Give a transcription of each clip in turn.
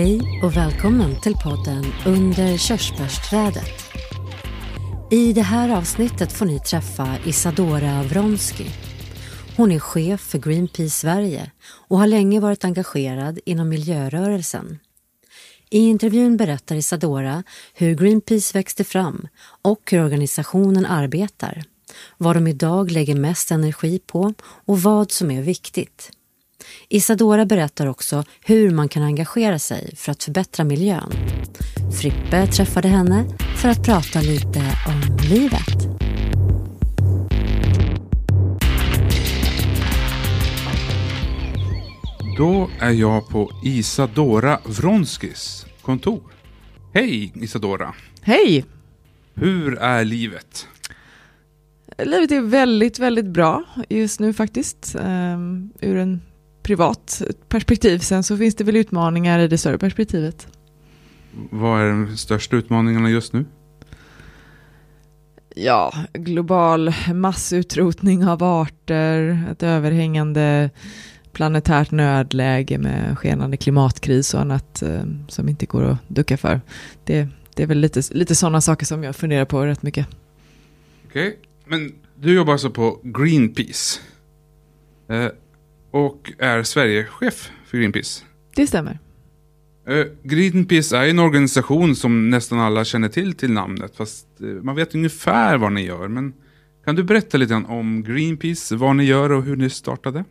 Hej och välkommen till podden Under körsbärsträdet. I det här avsnittet får ni träffa Isadora Vronsky. Hon är chef för Greenpeace Sverige och har länge varit engagerad inom miljörörelsen. I intervjun berättar Isadora hur Greenpeace växte fram och hur organisationen arbetar, vad de idag lägger mest energi på och vad som är viktigt. Isadora berättar också hur man kan engagera sig för att förbättra miljön. Frippe träffade henne för att prata lite om livet. Då är jag på Isadora Vronskis kontor. Hej Isadora! Hej! Hur är livet? Livet är väldigt, väldigt bra just nu faktiskt. Um, ur en privat perspektiv. Sen så finns det väl utmaningar i det större perspektivet. Vad är de största utmaningarna just nu? Ja, global massutrotning av arter, ett överhängande planetärt nödläge med skenande klimatkris och annat eh, som inte går att ducka för. Det, det är väl lite, lite sådana saker som jag funderar på rätt mycket. Okej, okay. men du jobbar alltså på Greenpeace. Eh, och är Sverigechef för Greenpeace. Det stämmer. Uh, Greenpeace är en organisation som nästan alla känner till till namnet. Fast uh, man vet ungefär vad ni gör. Men kan du berätta lite om Greenpeace, vad ni gör och hur ni startade?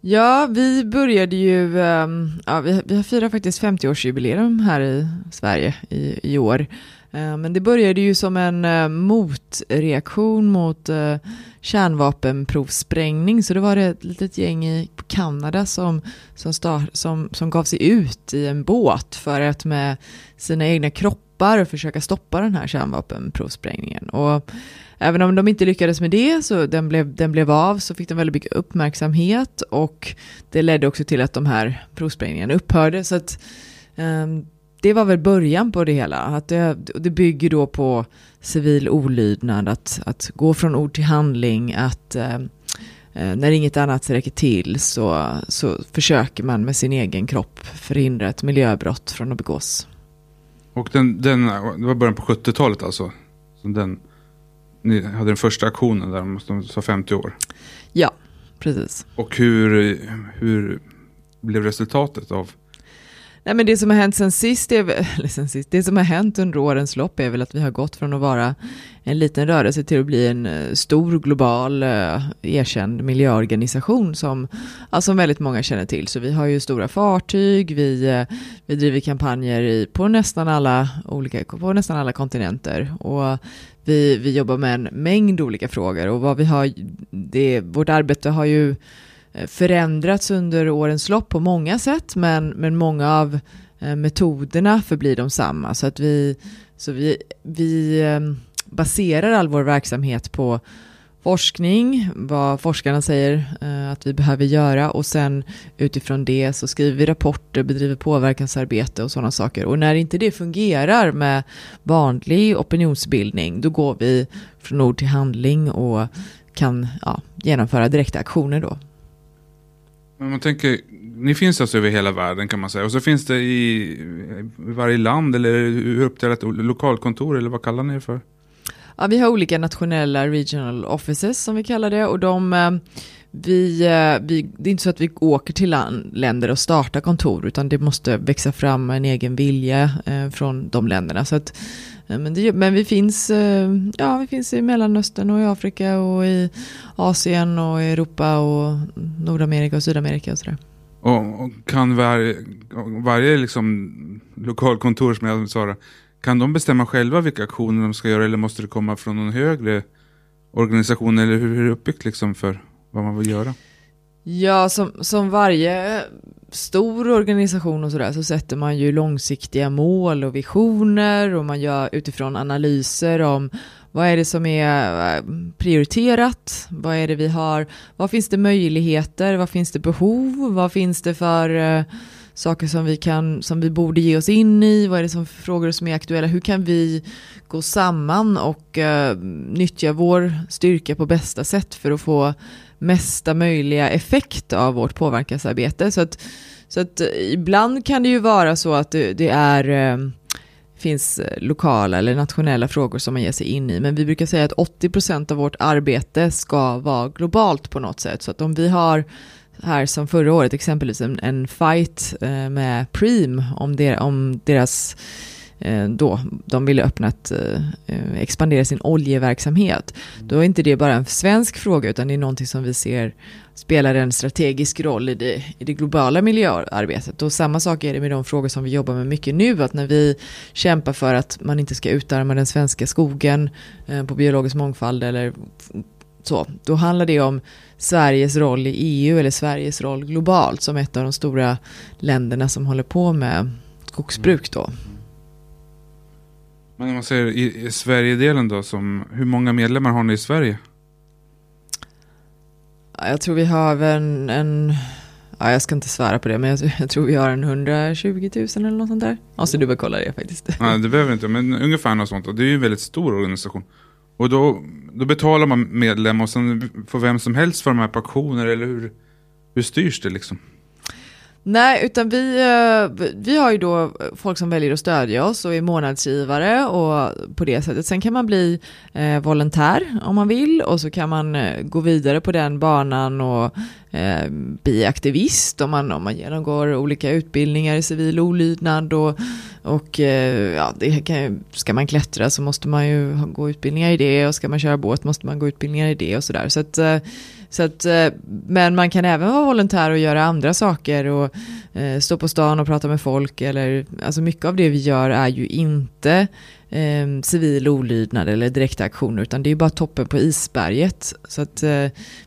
Ja, vi började ju, um, ja, vi, vi firar faktiskt 50-årsjubileum här i Sverige i, i år. Eh, men det började ju som en eh, motreaktion mot eh, kärnvapenprovsprängning. Så det var det ett litet gäng i Kanada som, som, start, som, som gav sig ut i en båt för att med sina egna kroppar försöka stoppa den här kärnvapenprovsprängningen. Och även om de inte lyckades med det, så den blev, den blev av, så fick de väldigt mycket uppmärksamhet och det ledde också till att de här provsprängningarna upphörde. Så att, um, det var väl början på det hela. Att det, det bygger då på civil olydnad, att, att gå från ord till handling, att eh, eh, när inget annat räcker till så, så försöker man med sin egen kropp förhindra ett miljöbrott från att begås. Och den, den, det var början på 70-talet alltså? Så den, ni hade den första aktionen där, de sa 50 år? Ja, precis. Och hur, hur blev resultatet av Nej, men det som har hänt sen sist, är, eller sen sist, det som har hänt under årens lopp är väl att vi har gått från att vara en liten rörelse till att bli en eh, stor global eh, erkänd miljöorganisation som, ja, som väldigt många känner till. Så vi har ju stora fartyg, vi, eh, vi driver kampanjer i, på, nästan alla olika, på nästan alla kontinenter och vi, vi jobbar med en mängd olika frågor och vad vi har, det, vårt arbete har ju Eh, förändrats under årens lopp på många sätt, men, men många av eh, metoderna förblir de samma. Så att vi, så vi, vi eh, baserar all vår verksamhet på forskning, vad forskarna säger att vi behöver göra och sen utifrån det så skriver vi rapporter, bedriver påverkansarbete och sådana saker. Och när inte det fungerar med vanlig opinionsbildning, då går vi från ord till handling och kan ja, genomföra direkta aktioner då. Men man tänker, ni finns alltså över hela världen kan man säga. Och så finns det i, i varje land eller hur uppdelat lokalkontor eller vad kallar ni det för? Ja, vi har olika nationella regional offices som vi kallar det och de eh, vi, eh, vi, det är inte så att vi åker till länder och startar kontor utan det måste växa fram en egen vilja eh, från de länderna. Så att, eh, men, det, men vi, finns, eh, ja, vi finns i Mellanöstern och i Afrika och i Asien och i Europa och Nordamerika och Sydamerika och sådär. Och, och kan varje, varje liksom lokalkontor som jag sa kan de bestämma själva vilka aktioner de ska göra eller måste det komma från någon högre organisation eller hur är det uppbyggt liksom för vad man vill göra? Ja, som, som varje stor organisation och sådär så sätter man ju långsiktiga mål och visioner och man gör utifrån analyser om vad är det som är eh, prioriterat? Vad är det vi har? Vad finns det möjligheter? Vad finns det behov? Vad finns det för eh, saker som vi, kan, som vi borde ge oss in i? Vad är det som frågor som är aktuella? Hur kan vi gå samman och uh, nyttja vår styrka på bästa sätt för att få mesta möjliga effekt av vårt påverkansarbete. Så att, så att ibland kan det ju vara så att det, det är ehm, finns lokala eller nationella frågor som man ger sig in i. Men vi brukar säga att 80% av vårt arbete ska vara globalt på något sätt. Så att om vi har här som förra året exempelvis en, en fight eh, med Preem om, der, om deras Eh, då de ville öppna ett, eh, expandera sin oljeverksamhet. Då är inte det bara en svensk fråga utan det är någonting som vi ser spelar en strategisk roll i det, i det globala miljöarbetet. Och samma sak är det med de frågor som vi jobbar med mycket nu, att när vi kämpar för att man inte ska utarma den svenska skogen eh, på biologisk mångfald eller så, då handlar det om Sveriges roll i EU eller Sveriges roll globalt som ett av de stora länderna som håller på med skogsbruk då. Mm. Men om man säger i, i Sverigedelen då, som, hur många medlemmar har ni i Sverige? Jag tror vi har en, en ja, jag ska inte svära på det, men jag, jag, tror vi har en 120 000 eller något sånt där. Måste du kolla det faktiskt. Nej, det behöver inte, men ungefär något sånt. Och det är ju en väldigt stor organisation. Och då, då betalar man medlem och sen får vem som helst vara med på auktioner eller hur, hur styrs det liksom? Nej, utan vi, eh, vi har ju då folk som väljer att stödja oss och är månadsgivare och på det sättet. Sen kan man bli eh, volontär om man vill och så kan man eh, gå vidare på den banan och eh, bli aktivist om man, om man genomgår olika utbildningar i civil olydnad och, och eh, ja, det kan, ska man klättra så måste man ju gå utbildningar i det och ska man köra båt måste man gå utbildningar i det och sådär. Så att eh, så att, eh, men man kan även vara volontär och göra andra saker och eh, stå på stan och prata med folk. Eller, alltså mycket av det vi gör är ju inte eh, civil olydnad eller direkta aktioner utan det är bara toppen på isberget. Så att, eh,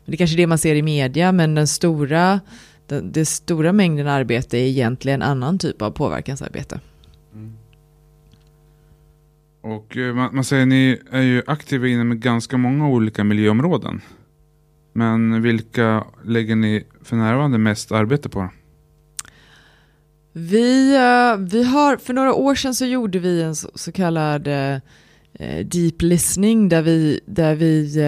det är kanske det man ser i media men den stora, den, den stora mängden arbete är egentligen annan typ av påverkansarbete. Mm. Och eh, man, man säger ni är ju aktiva inom ganska många olika miljöområden. Men vilka lägger ni för närvarande mest arbete på? Vi, eh, vi har, för några år sedan så gjorde vi en så, så kallad eh, eh, deep listening där vi, där vi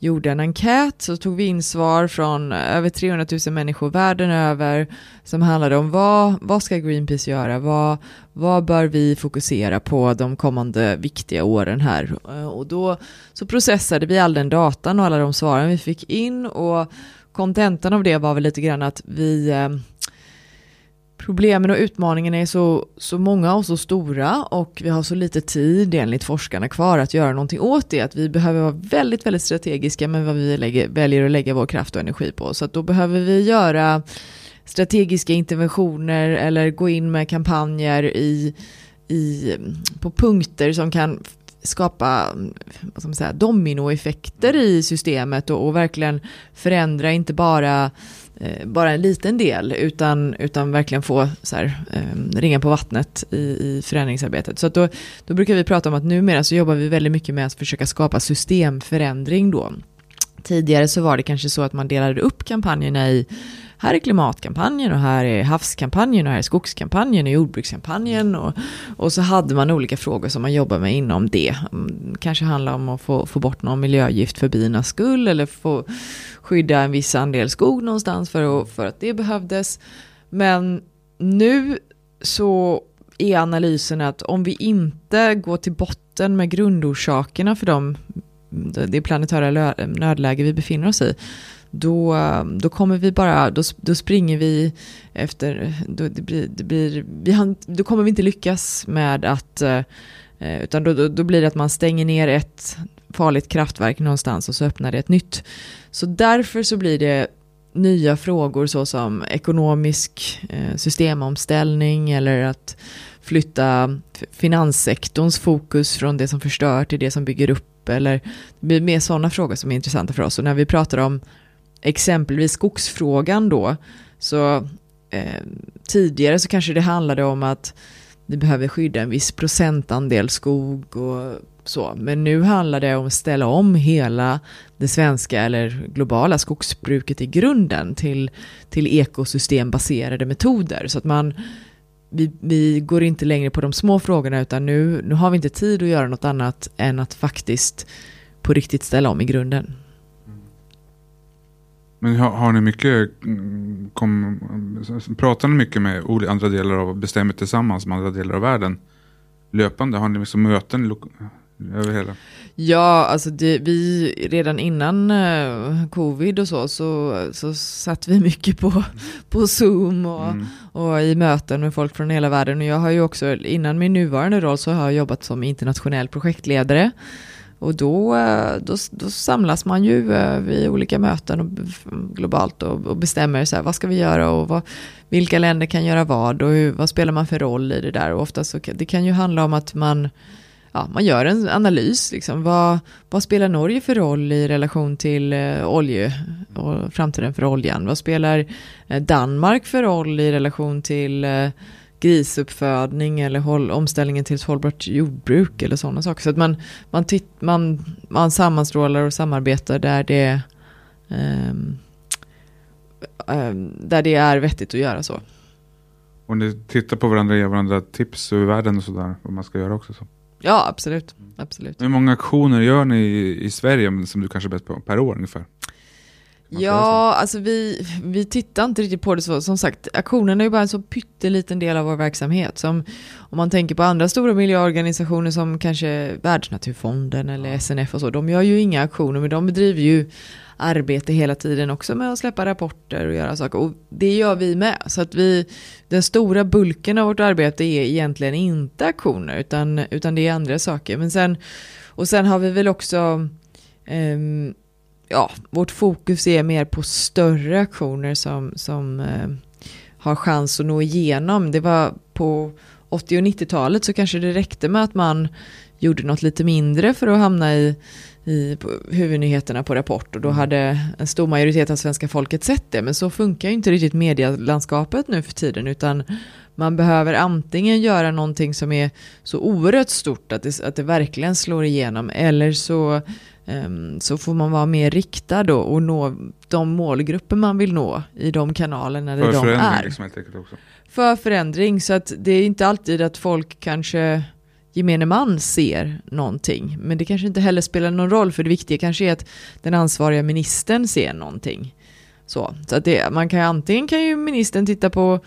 gjorde en enkät så tog vi in svar från eh, över 300 000 människor världen över som handlade om vad, vad ska Greenpeace göra, vad, vad bör vi fokusera på de kommande viktiga åren här? Eh, och då så processade vi all den datan och alla de svaren vi fick in och kontentan av det var väl lite grann att vi eh, Problemen och utmaningarna är så, så många och så stora och vi har så lite tid enligt forskarna kvar att göra någonting åt det. Att vi behöver vara väldigt, väldigt strategiska med vad vi lägger, väljer att lägga vår kraft och energi på. Så att då behöver vi göra strategiska interventioner eller gå in med kampanjer i, i, på punkter som kan skapa vad ska man säga, dominoeffekter i systemet och, och verkligen förändra inte bara Eh, bara en liten del utan, utan verkligen få så här, eh, ringa på vattnet i, i förändringsarbetet. Så då, då brukar vi prata om att numera så jobbar vi väldigt mycket med att försöka skapa systemförändring då. Tidigare så var det kanske så att man delade upp kampanjerna i här är klimatkampanjen och här är havskampanjen och här är skogskampanjen och jordbrukskampanjen och, och så hade man olika frågor som man jobbar med inom det. Mm, kanske handlar om att få, få bort någon miljögift för binas skull eller få skydda en viss andel skog någonstans för, för att det behövdes. Men nu så är analysen att om vi inte går till botten med grundorsakerna för de, det planetära nödläge vi befinner oss i, då, då kommer vi bara, då, då springer vi efter, då, det blir, det blir, vi, då kommer vi inte lyckas med att, eh, utan då, då, då blir det att man stänger ner ett farligt kraftverk någonstans och så öppnar det ett nytt. Så därför så blir det nya frågor såsom ekonomisk eh, systemomställning eller att flytta finanssektorns fokus från det som förstör till det som bygger upp eller det blir mer sådana frågor som är intressanta för oss. Och när vi pratar om exempelvis skogsfrågan då, så eh, tidigare så kanske det handlade om att vi behöver skydda en viss procentandel skog och så. Men nu handlar det om att ställa om hela det svenska eller globala skogsbruket i grunden till, till ekosystembaserade metoder. Så att man, vi, vi går inte längre på de små frågorna utan nu, nu har vi inte tid att göra något annat än att faktiskt på riktigt ställa om i grunden. Men har, har ni mycket, mm, kom, pratar ni mycket med andra delar av, bestämmer tillsammans med andra delar av världen löpande? Har ni liksom möten över hela? Ja, alltså det, vi redan innan uh, covid och så, så, så satt vi mycket på, på Zoom och, mm. och i möten med folk från hela världen. Och jag har ju också, innan min nuvarande roll så har jag jobbat som internationell projektledare. Och då, eh, då, då samlas man ju eh, vid olika möten och, globalt och, och bestämmer så här, vad ska vi göra och vad, vilka länder kan göra vad och hur, vad spelar man för roll i det där. Och ofta så det kan ju handla om att man ja, man gör en analys. Liksom. Vad, vad spelar Norge för roll i relation till eh, olje och framtiden för oljan? Vad spelar eh, Danmark för roll i relation till eh, grisuppfödning eller håll, omställningen till ett hållbart jordbruk eller sådana saker. Så att man, man, titt, man, man sammanstrålar och samarbetar där det, um, um, där det är vettigt att göra så. Och ni tittar på varandra och ger varandra tips över världen och sådär, vad man ska göra också? Så. Ja, absolut. absolut. Hur många aktioner gör ni i, i Sverige som du kanske är bäst på per år ungefär? Ja, alltså vi, vi tittar inte riktigt på det så. Som sagt, aktionerna är ju bara en så pytteliten del av vår verksamhet. Som, om man tänker på andra stora miljöorganisationer som kanske Världsnaturfonden eller SNF och så. De gör ju inga aktioner, men de bedriver ju arbete hela tiden också med att släppa rapporter och göra saker. Och det gör vi med. Så att vi, den stora bulken av vårt arbete är egentligen inte aktioner, utan, utan det är andra saker. Men sen, och sen har vi väl också um, ja, vårt fokus är mer på större aktioner som, som eh, har chans att nå igenom. Det var på 80 och 90-talet så kanske det räckte med att man gjorde något lite mindre för att hamna i, i huvudnyheterna på Rapport och då mm. hade en stor majoritet av svenska folket sett det. Men så funkar ju inte riktigt medielandskapet nu för tiden utan man behöver antingen göra någonting som är så oerhört stort att det, att det verkligen slår igenom eller så så får man vara mer riktad då och nå de målgrupper man vill nå i de kanalerna där de är. Liksom För förändring, så att det är inte alltid att folk kanske gemene man ser någonting. Men det kanske inte heller spelar någon roll, för det viktiga kanske är att den ansvariga ministern ser någonting. Så, så att det, man kan antingen kan ju ministern titta på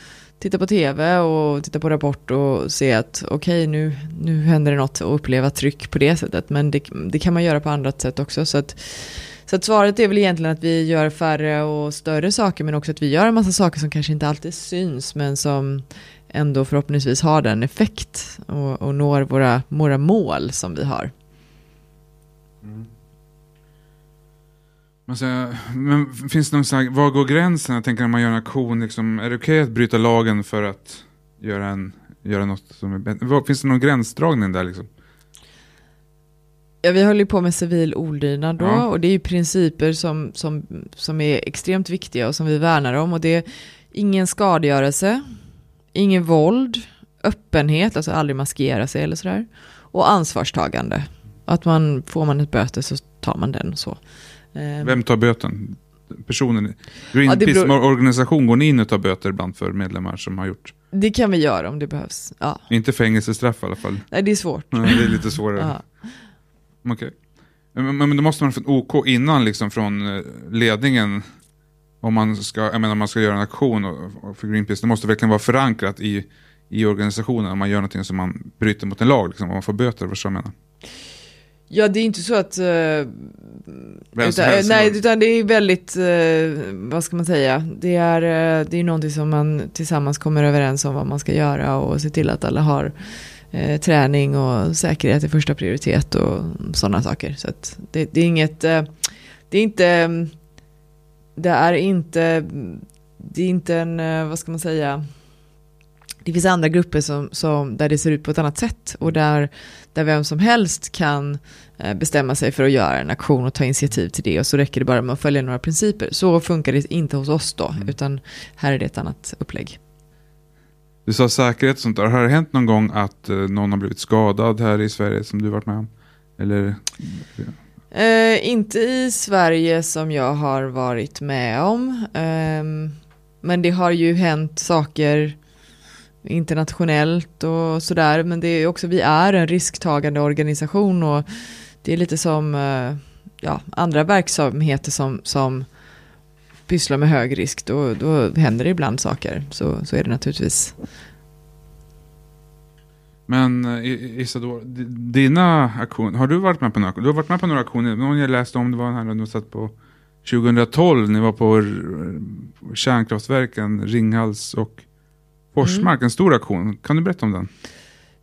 titta på tv och titta på Rapport och se att okej okay, nu, nu händer det något och uppleva tryck på det sättet. Men det, det kan man göra på andra sätt också. Så att, så att svaret är väl egentligen att vi gör färre och större saker men också att vi gör en massa saker som kanske inte alltid syns men som ändå förhoppningsvis har den effekt och, och når våra, våra mål som vi har. Mm. Men, så, men finns det någon sån här, var går gränsen? Jag tänker när man gör en aktion, liksom, är det okej okay att bryta lagen för att göra, en, göra något som är bättre? Finns det någon gränsdragning där liksom? Ja, vi håller på med civil olydnad då ja. och det är ju principer som, som, som är extremt viktiga och som vi värnar om och det är ingen skadegörelse, ingen våld, öppenhet, alltså aldrig maskera sig eller sådär och ansvarstagande. Att man, får man ett böter så tar man den och så. Ehm. Vem tar böten? Personen? Greenpeace ja, beror... organisation, går ni in och tar böter ibland för medlemmar som har gjort? Det kan vi göra om det behövs. Ja. Inte fängelsestraff i alla fall? Nej, det är svårt. Nej, det är lite svårare. Okej. Okay. Men, men då måste man få OK innan liksom från eh, ledningen om man ska, jag menar, om man ska göra en aktion för Greenpeace, det måste verkligen vara förankrat i, i organisationen om man gör någonting som man bryter mot en lag, liksom, om man får böter, vad jag menar. Ja, det är inte så att... Uh, utan, helst, nej, utan det är väldigt, uh, vad ska man säga, det är, uh, det är någonting som man tillsammans kommer överens om vad man ska göra och se till att alla har uh, träning och säkerhet i första prioritet och sådana saker. Så det, det är inget, det är inte, det är inte, det är inte en, vad ska man säga, det finns andra grupper som, som, där det ser ut på ett annat sätt och där, där vem som helst kan eh, bestämma sig för att göra en aktion och ta initiativ till det och så räcker det bara med att följa några principer. Så funkar det inte hos oss då, mm. utan här är det ett annat upplägg. Du sa säkerhet och sånt där. Har det hänt någon gång att eh, någon har blivit skadad här i Sverige som du varit med om? Eller? Eh, inte i Sverige som jag har varit med om. Eh, men det har ju hänt saker internationellt och sådär. Men det är också, vi är en risktagande organisation och det är lite som eh, ja, andra verksamheter som, som pysslar med hög risk, då, då händer det ibland saker. Så, så är det naturligtvis. Men eh, Isador, Isadora, dina aktioner, har du varit med på några Du har varit med på några aktioner, någon jag läste om det var den här du satt på 2012, ni var på kärnkraftverken Ringhals och Forsmark, mm. en stor aktion. Kan du berätta om den?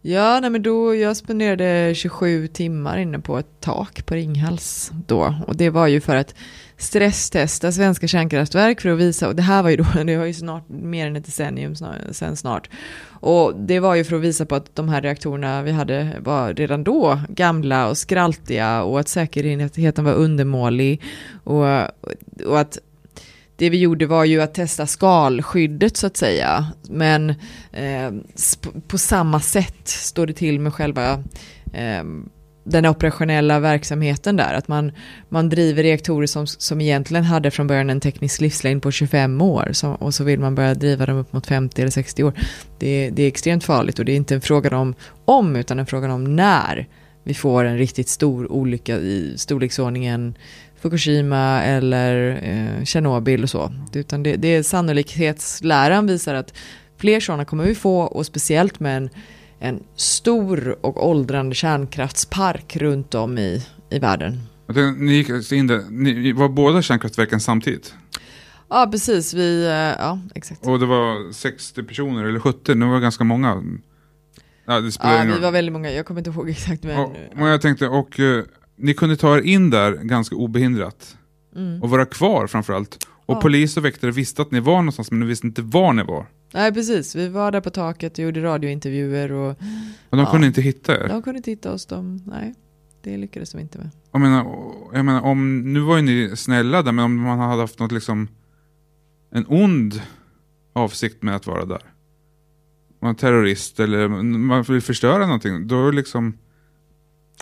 Ja, nej men då, jag spenderade 27 timmar inne på ett tak på Ringhals då. Och det var ju för att stresstesta svenska kärnkraftverk för att visa, och det här var ju då, det var ju snart mer än ett decennium sen snart. Och det var ju för att visa på att de här reaktorerna vi hade var redan då gamla och skraltiga och att säkerheten var undermålig. Och, och att det vi gjorde var ju att testa skalskyddet så att säga. Men eh, på samma sätt står det till med själva eh, den operationella verksamheten där. Att man, man driver reaktorer som, som egentligen hade från början en teknisk livslängd på 25 år. Så, och så vill man börja driva dem upp mot 50 eller 60 år. Det, det är extremt farligt och det är inte en fråga om om utan en fråga om när vi får en riktigt stor olycka i storleksordningen Fukushima eller eh, Tjernobyl och så. Utan det, det är sannolikhetsläran visar att fler sådana kommer vi få och speciellt med en, en stor och åldrande kärnkraftspark runt om i, i världen. Ni gick in där, ni var båda kärnkraftverken samtidigt? Ja, precis. Vi, eh, ja, exakt. Och det var 60 personer eller 70, det var ganska många. Ja, det ja vi var väldigt många, jag kommer inte ihåg exakt. Men, och, och jag tänkte, och eh, ni kunde ta er in där ganska obehindrat. Mm. Och vara kvar framförallt. Och ja. polis och väktare visste att ni var någonstans men de visste inte var ni var. Nej precis, vi var där på taket och gjorde radiointervjuer och... Och de ja, kunde inte hitta er? De kunde inte hitta oss, de, nej. Det lyckades de inte med. Jag menar, jag menar, om, nu var ju ni snälla där, men om man hade haft något liksom, en ond avsikt med att vara där. Man är terrorist eller man vill förstöra någonting, då liksom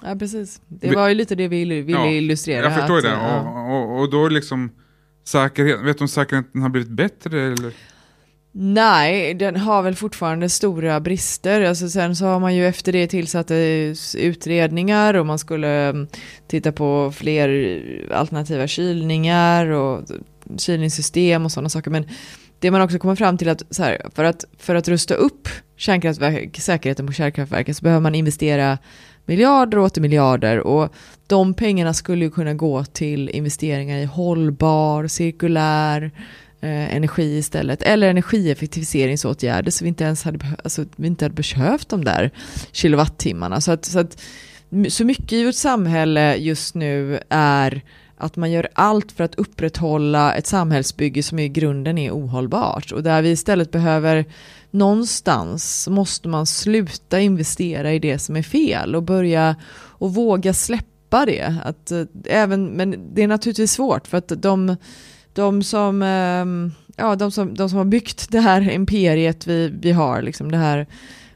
Ja, precis. Det var ju lite det vi ville ja, illustrera. Jag förstår att, det. Ja. Och, och, och, då liksom säkerhet, vet du om säkerheten har blivit bättre eller? Nej, den har väl fortfarande stora brister. Alltså sen så har man ju efter det tillsatt utredningar och man skulle mm, titta på fler alternativa kylningar och kylningssystem och sådana saker. Men det man också kommer fram till att, så här, för att för att rusta upp kärnkraftverk, säkerheten på kärnkraftverken så behöver man investera miljarder och åter miljarder. Och de pengarna skulle ju kunna gå till investeringar i hållbar, cirkulär eh, energi istället. Eller energieffektiviseringsåtgärder så vi inte ens hade, alltså, vi inte hade behövt de där kilowattimmarna. Så, att, så, att, så mycket i vårt samhälle just nu är att man gör allt för att upprätthålla ett samhällsbygge som i grunden är ohållbart. Och där vi istället behöver någonstans måste man sluta investera i det som är fel och börja och våga släppa det. Att, äh, även, men det är naturligtvis svårt för att de, de, som, äh, ja, de, som, de som har byggt det här imperiet vi, vi har, liksom det här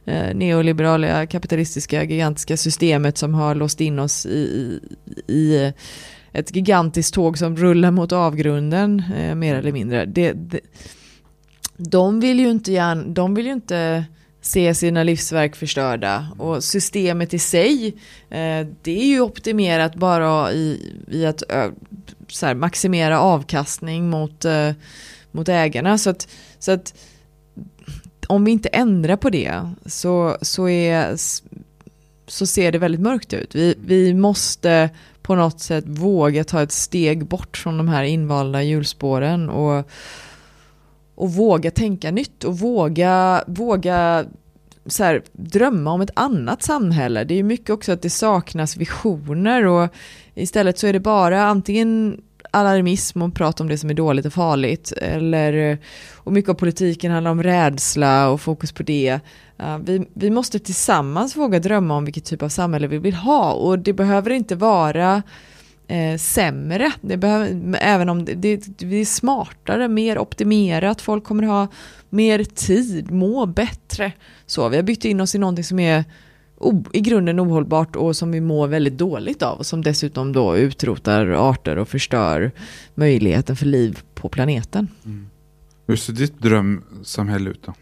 eh, neoliberala kapitalistiska gigantiska systemet som har låst in oss i, i, i ett gigantiskt tåg som rullar mot avgrunden eh, mer eller mindre. Det, det, de vill ju inte, gärna, de vill ju inte se sina livsverk förstörda och systemet i sig eh, det är ju optimerat bara i, i att så här, maximera avkastning mot, eh, mot ägarna så att, så att om vi inte ändrar på det så, så, är, så ser det väldigt mörkt ut. Vi, vi måste på något sätt våga ta ett steg bort från de här invalda hjulspåren och och våga tänka nytt och våga, våga så här, drömma om ett annat samhälle. Det är mycket också att det saknas visioner och istället så är det bara antingen alarmism och prat om det som är dåligt och farligt. Eller, och mycket av politiken handlar om rädsla och fokus på det. Eh, vi, vi måste tillsammans våga drömma om vilket typ av samhälle vi vill ha och det behöver inte vara eh, sämre. Det behöver, även om det, det, det är smartare, mer optimerat, folk kommer ha mer tid, må bättre. Så vi har bytt in oss i någonting som är o, i grunden ohållbart och som vi mår väldigt dåligt av och som dessutom då utrotar arter och förstör möjligheten för liv på planeten. Mm. Hur ser ditt drömsamhälle ut då?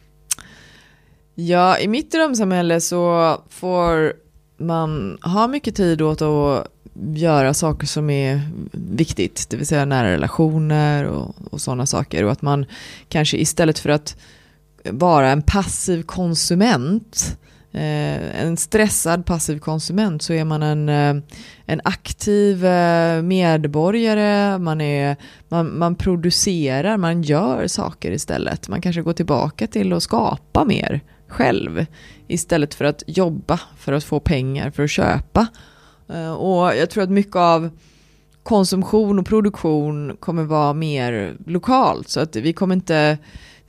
Ja, i mitt drömsamhälle så får man ha mycket tid åt att göra saker som är viktigt, det vill säga nära relationer och, och sådana saker. Och att man kanske istället för att vara en passiv konsument, eh, en stressad passiv konsument, så är man en, eh, en aktiv eh, medborgare, man, är, man, man producerar, man gör saker istället. Man kanske går tillbaka till att skapa mer själv istället för att jobba för att få pengar för att köpa. Eh, och jag tror att mycket av konsumtion och produktion kommer vara mer lokalt så att vi kommer inte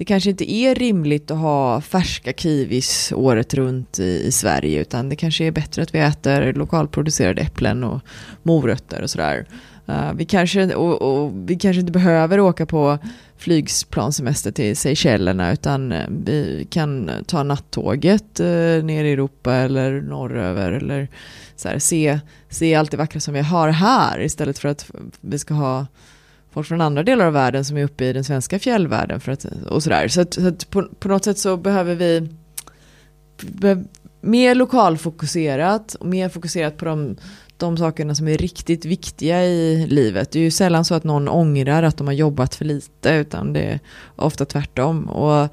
det kanske inte är rimligt att ha färska kiwis året runt i, i, Sverige utan det kanske är bättre att vi äter lokalproducerade äpplen och morötter och sådär. Uh, vi, kanske, och, och, vi kanske inte behöver åka på flygplanssemester till Seychellerna utan eh, vi kan ta nattåget uh, ner i Europa eller norröver eller så här, se, se allt det vackra som vi har här istället för att vi ska ha folk från andra delar av världen som är uppe i den svenska fjällvärlden för att, och sådär. Så, att, så att på, på, något sätt så behöver vi be, mer lokalfokuserat och mer fokuserat på de, de sakerna som är riktigt viktiga i livet. Det är ju sällan så att någon ångrar att de har jobbat för lite utan det är ofta tvärtom. Och,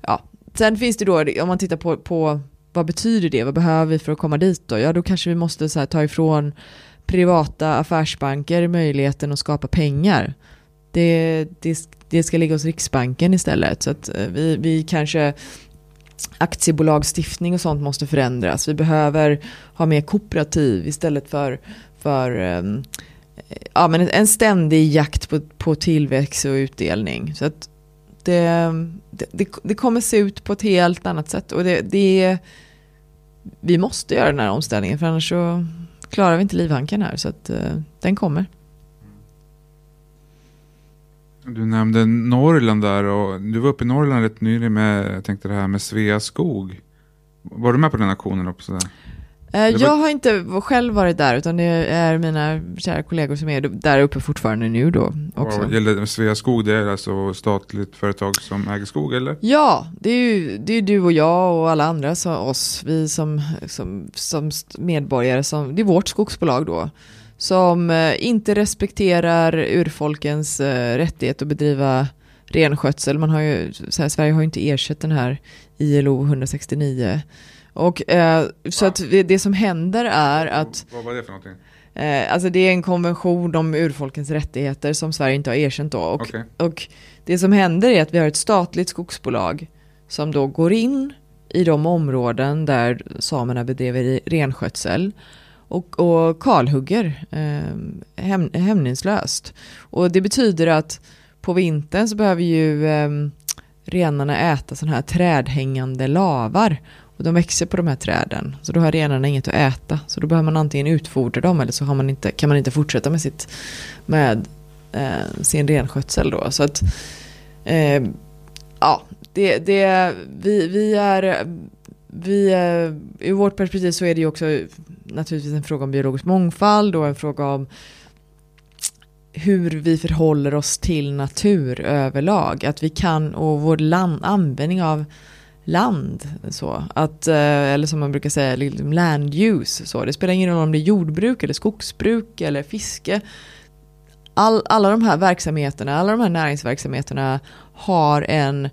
ja. Sen finns det då, om man tittar på, på vad betyder det, vad behöver vi för att komma dit då? Ja, då kanske vi måste så här, ta ifrån privata affärsbanker möjligheten att skapa pengar. Det, det, det ska ligga hos Riksbanken istället. Så att eh, vi, vi kanske aktiebolagstiftning och sånt måste förändras. Vi behöver ha mer kooperativ istället för, för um, ja, men en ständig jakt på, på tillväxt och utdelning. Så att det, det, det, kommer se ut på ett helt annat sätt. Och det, det, vi måste göra den här omställningen för annars så klarar vi inte livhanken här. Så att eh, den kommer. Du nämnde Norrland där och du var uppe i Norrland rätt nyligen med, jag tänkte det här med Sveaskog. Var du med på den aktionen också? Där? Eh, jag har inte själv varit där utan det är mina kära kollegor som är där uppe fortfarande nu då. Också. Vad gäller Sveaskog, det är alltså statligt företag som äger skog eller? Ja, det är ju det är du och jag och alla andra, så oss, vi som, som, som medborgare, som, det är vårt skogsbolag då. Som eh, inte respekterar urfolkens eh, rättighet att bedriva renskötsel. Man har ju, här, Sverige har ju inte ersatt den här ILO 169 och eh, så att det, som händer är att... Vad var det för någonting? Eh, alltså det är en konvention om urfolkens rättigheter som Sverige inte har erkänt då. Och, okay. och det som händer är att vi har ett statligt skogsbolag som då går in i de områden där samerna bedriver renskötsel och, och kalhugger eh, häm, hämningslöst. Och det betyder att på vintern så behöver ju eh, renarna äta sådana här trädhängande lavar. Och de växer på de här träden. Så då har renarna inget att äta. Så då behöver man antingen utfodra dem eller så har man inte, kan man inte fortsätta med, sitt, med eh, sin renskötsel då. Så att, eh, ja, det, det, vi, vi är, vi, eh, i vårt perspektiv så är det ju också naturligtvis en fråga om biologisk mångfald och en fråga om hur vi förhåller oss till natur överlag. Att vi kan, och vår land, användning av land. Så. Att, eh, eller som man brukar säga, liksom land use. Så. Det spelar ingen roll om det är jordbruk eller skogsbruk eller fiske. All, alla de här verksamheterna, alla de här näringsverksamheterna har en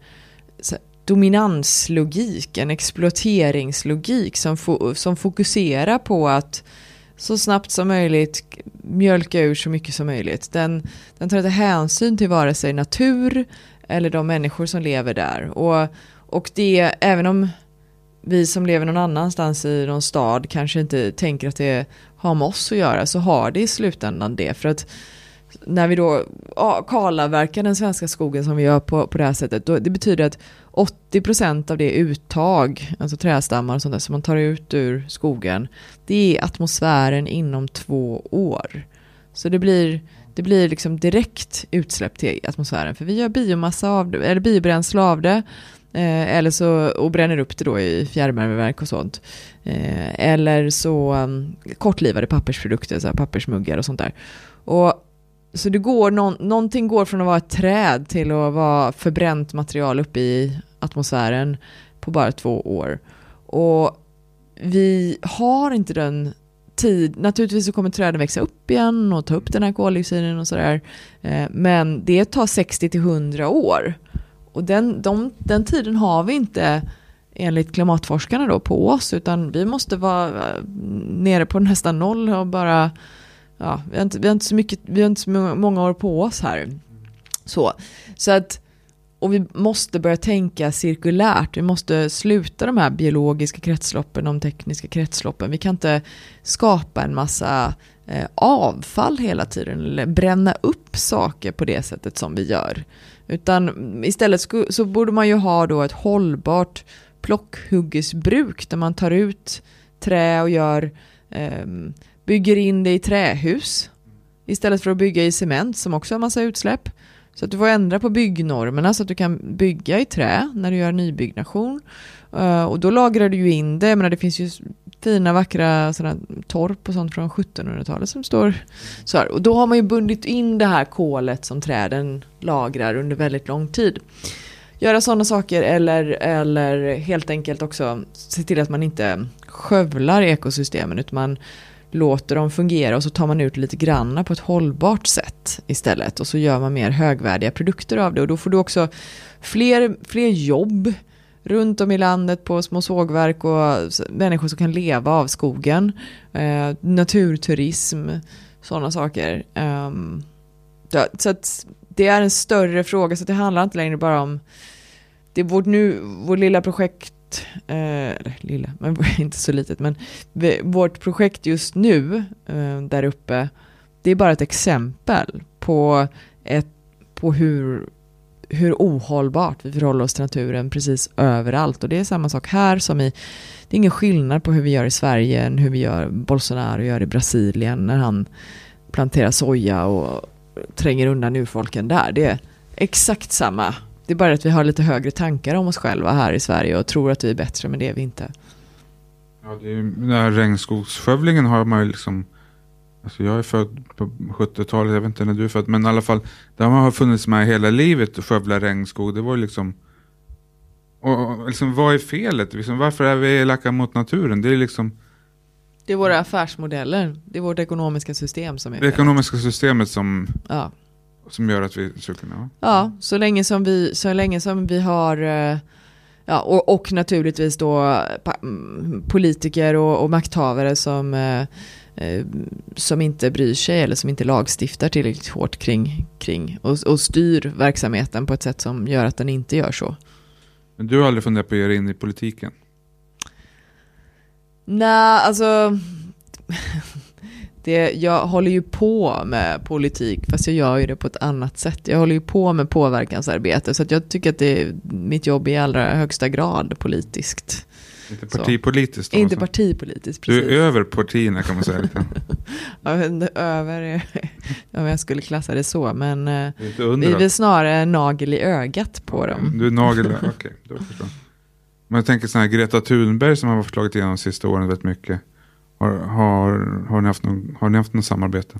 dominanslogik, en exploateringslogik som, fo, som fokuserar på att så snabbt som möjligt mjölka ur så mycket som möjligt. Den, den tar inte hänsyn till vare sig natur eller de människor som lever där. Och, och det, även om vi som lever någon annanstans i någon stad kanske inte tänker att det har med oss att göra, så har det i slutändan det. För att när vi då kalavverkar den svenska skogen som vi gör på, på det här sättet, då, det betyder att 80% av det uttag, alltså trädstammar och sånt där som man tar ut ur skogen, det är atmosfären inom två år. Så det blir, det blir liksom direkt utsläpp till atmosfären, för vi gör biomassa av det, eller biobränsle av det, Eh, eller så, och bränner upp det då i fjärrvärmeverk och sånt. Eh, eller så um, kortlivade pappersprodukter, så här pappersmuggar och sånt där. Och, så det går, någon, någonting går från att vara ett träd till att vara förbränt material uppe i atmosfären på bara två år. Och vi har inte den tid, naturligtvis så kommer träden växa upp igen och ta upp den här koldioxiden och sådär. Eh, men det tar 60 till 100 år. Och den, de, den tiden har vi inte enligt klimatforskarna då på oss, utan vi måste vara eh, nere på nästan noll och bara, ja, vi har inte, vi har inte, så, mycket, vi har inte så många år på oss här. Så, så att, och vi måste börja tänka cirkulärt, vi måste sluta de här biologiska kretsloppen, de tekniska kretsloppen. Vi kan inte skapa en massa eh, avfall hela tiden, eller bränna upp saker på det sättet som vi gör. Utan istället så borde man ju ha då ett hållbart plockhuggesbruk där man tar ut trä och gör, eh, bygger in det i trähus istället för att bygga i cement som också har massa utsläpp. Så att du får ändra på byggnormerna så att du kan bygga i trä när du gör nybyggnation. Uh, och då lagrar du ju in det, men det finns ju fina vackra sådana torp och sånt från 1700-talet som står så här. Och då har man ju bundit in det här kolet som träden lagrar under väldigt lång tid. Göra sådana saker eller, eller helt enkelt också se till att man inte skövlar ekosystemen utan man låter dem fungera och så tar man ut lite granna på ett hållbart sätt istället. Och så gör man mer högvärdiga produkter av det. Och då får du också fler, fler jobb runt om i landet på små sågverk och människor som kan leva av skogen, eh, naturturism, sådana saker. Um, så att det är en större fråga så det handlar inte längre bara om det är vårt nu, vårt lilla projekt, eh, lilla, men inte så litet, men vårt projekt just nu eh, där uppe, det är bara ett exempel på, ett, på hur, hur ohållbart vi förhåller oss till naturen precis överallt. Och det är samma sak här som i, det är ingen skillnad på hur vi gör i Sverige än hur vi gör, Bolsonaro gör i Brasilien när han planterar soja och tränger undan urfolken där. Det är exakt samma. Det är bara att vi har lite högre tankar om oss själva här i Sverige och tror att vi är bättre, men det är vi inte. Ja, det är, den här regnskogsskövlingen har man ju liksom Alltså jag är född på 70-talet, jag vet inte när du är född, men i alla fall, där har funnits med hela livet och skövla regnskog. Det var ju liksom, och liksom vad är felet? Liksom, varför är vi elaka mot naturen? Det är liksom, det är våra affärsmodeller. Det är vårt ekonomiska system som är Det ekonomiska systemet som, ja. som gör att vi söker ja. ja, så länge som vi, så länge som vi har eh, Ja, och, och naturligtvis då mm, politiker och, och makthavare som, eh, som inte bryr sig eller som inte lagstiftar tillräckligt hårt kring, kring och, och styr verksamheten på ett sätt som gör att den inte gör så. Men du har aldrig funderat på att ge dig in i politiken? Nej, alltså... det, jag håller ju på med politik, fast jag gör ju det på ett annat sätt. Jag håller ju på med påverkansarbete, så att jag tycker att det mitt jobb är i allra högsta grad politiskt. Inte partipolitiskt? Inte så. partipolitiskt, precis. Du är över partierna kan man säga. Lite. ja, över, om jag skulle klassa det så, men eh, vi är snarare nagel i ögat på dem. Du är nagel, okej, okay, då förstår men jag tänker sån här Greta Thunberg som har slagit igenom de sista åren väldigt mycket. Har, har, har, ni haft någon, har ni haft något samarbete?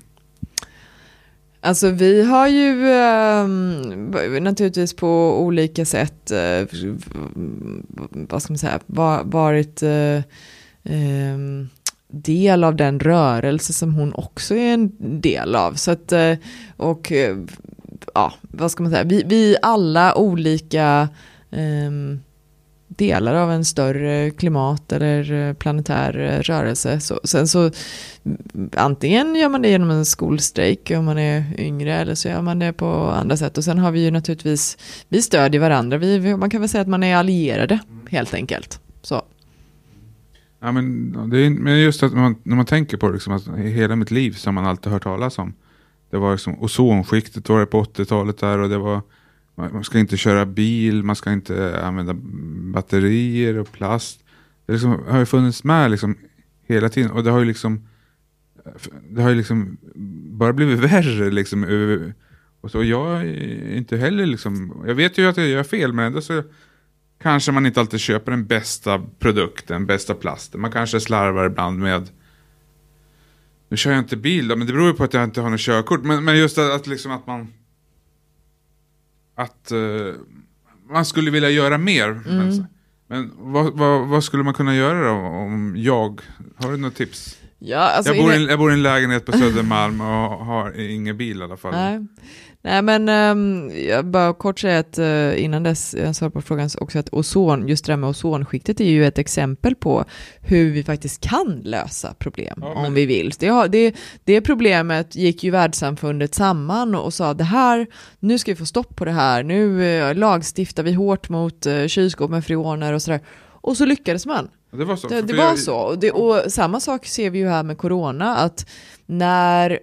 Alltså vi har ju eh, naturligtvis på olika sätt, eh, vad ska man säga, varit eh, ehm, del av den rörelse som hon också är en del av. Så att, eh, och eh, ja, vad ska man säga, vi, vi alla olika um, delar av en större klimat eller eh, planetär eh, rörelse. Så, sen så mm, antingen gör man det genom en skolstrejk om man är yngre eller så gör man det på andra sätt. Och sen har vi ju naturligtvis, vi stödjer varandra, vi, man kan väl säga att man är allierade helt enkelt. Så. Ja, men, det är, men just att man, när man tänker på det, liksom, att hela mitt liv så har man alltid hört talas om. Det var liksom, ozonskiktet var det på 80-talet där och det var man ska inte köra bil, man ska inte använda batterier och plast. Det liksom, har ju funnits med liksom hela tiden och det har ju liksom det har ju liksom bara blivit värre liksom. Och så jag är inte heller liksom, jag vet ju att jag gör fel men ändå så kanske man inte alltid köper den bästa produkten, bästa plasten. Man kanske slarvar ibland med nu kör jag inte bil då, men det beror ju på att jag inte har något körkort. Men, men just att, att, liksom att man att uh, man skulle vilja göra mer. Mm. Men vad, vad, vad, skulle man kunna göra då om jag, har du något tips? Ja, alltså jag, bor i, jag bor i en lägenhet på Södermalm och har ingen bil i alla fall. Nej. Nej men um, jag bara kort säga att uh, innan dess, jag svarar på frågan också att ozon, just det där med ozonskiktet är ju ett exempel på hur vi faktiskt kan lösa problem Ja, men- om vi vill. Det, det, det problemet gick ju världssamfundet samman och, och sa det här, nu ska vi få stopp på det här, nu uh, lagstiftar vi hårt mot uh, kylskåp med freoner och sådär. Och så lyckades man. Det var så. Det, det var så. Och, det, och samma sak ser vi ju här med corona, att när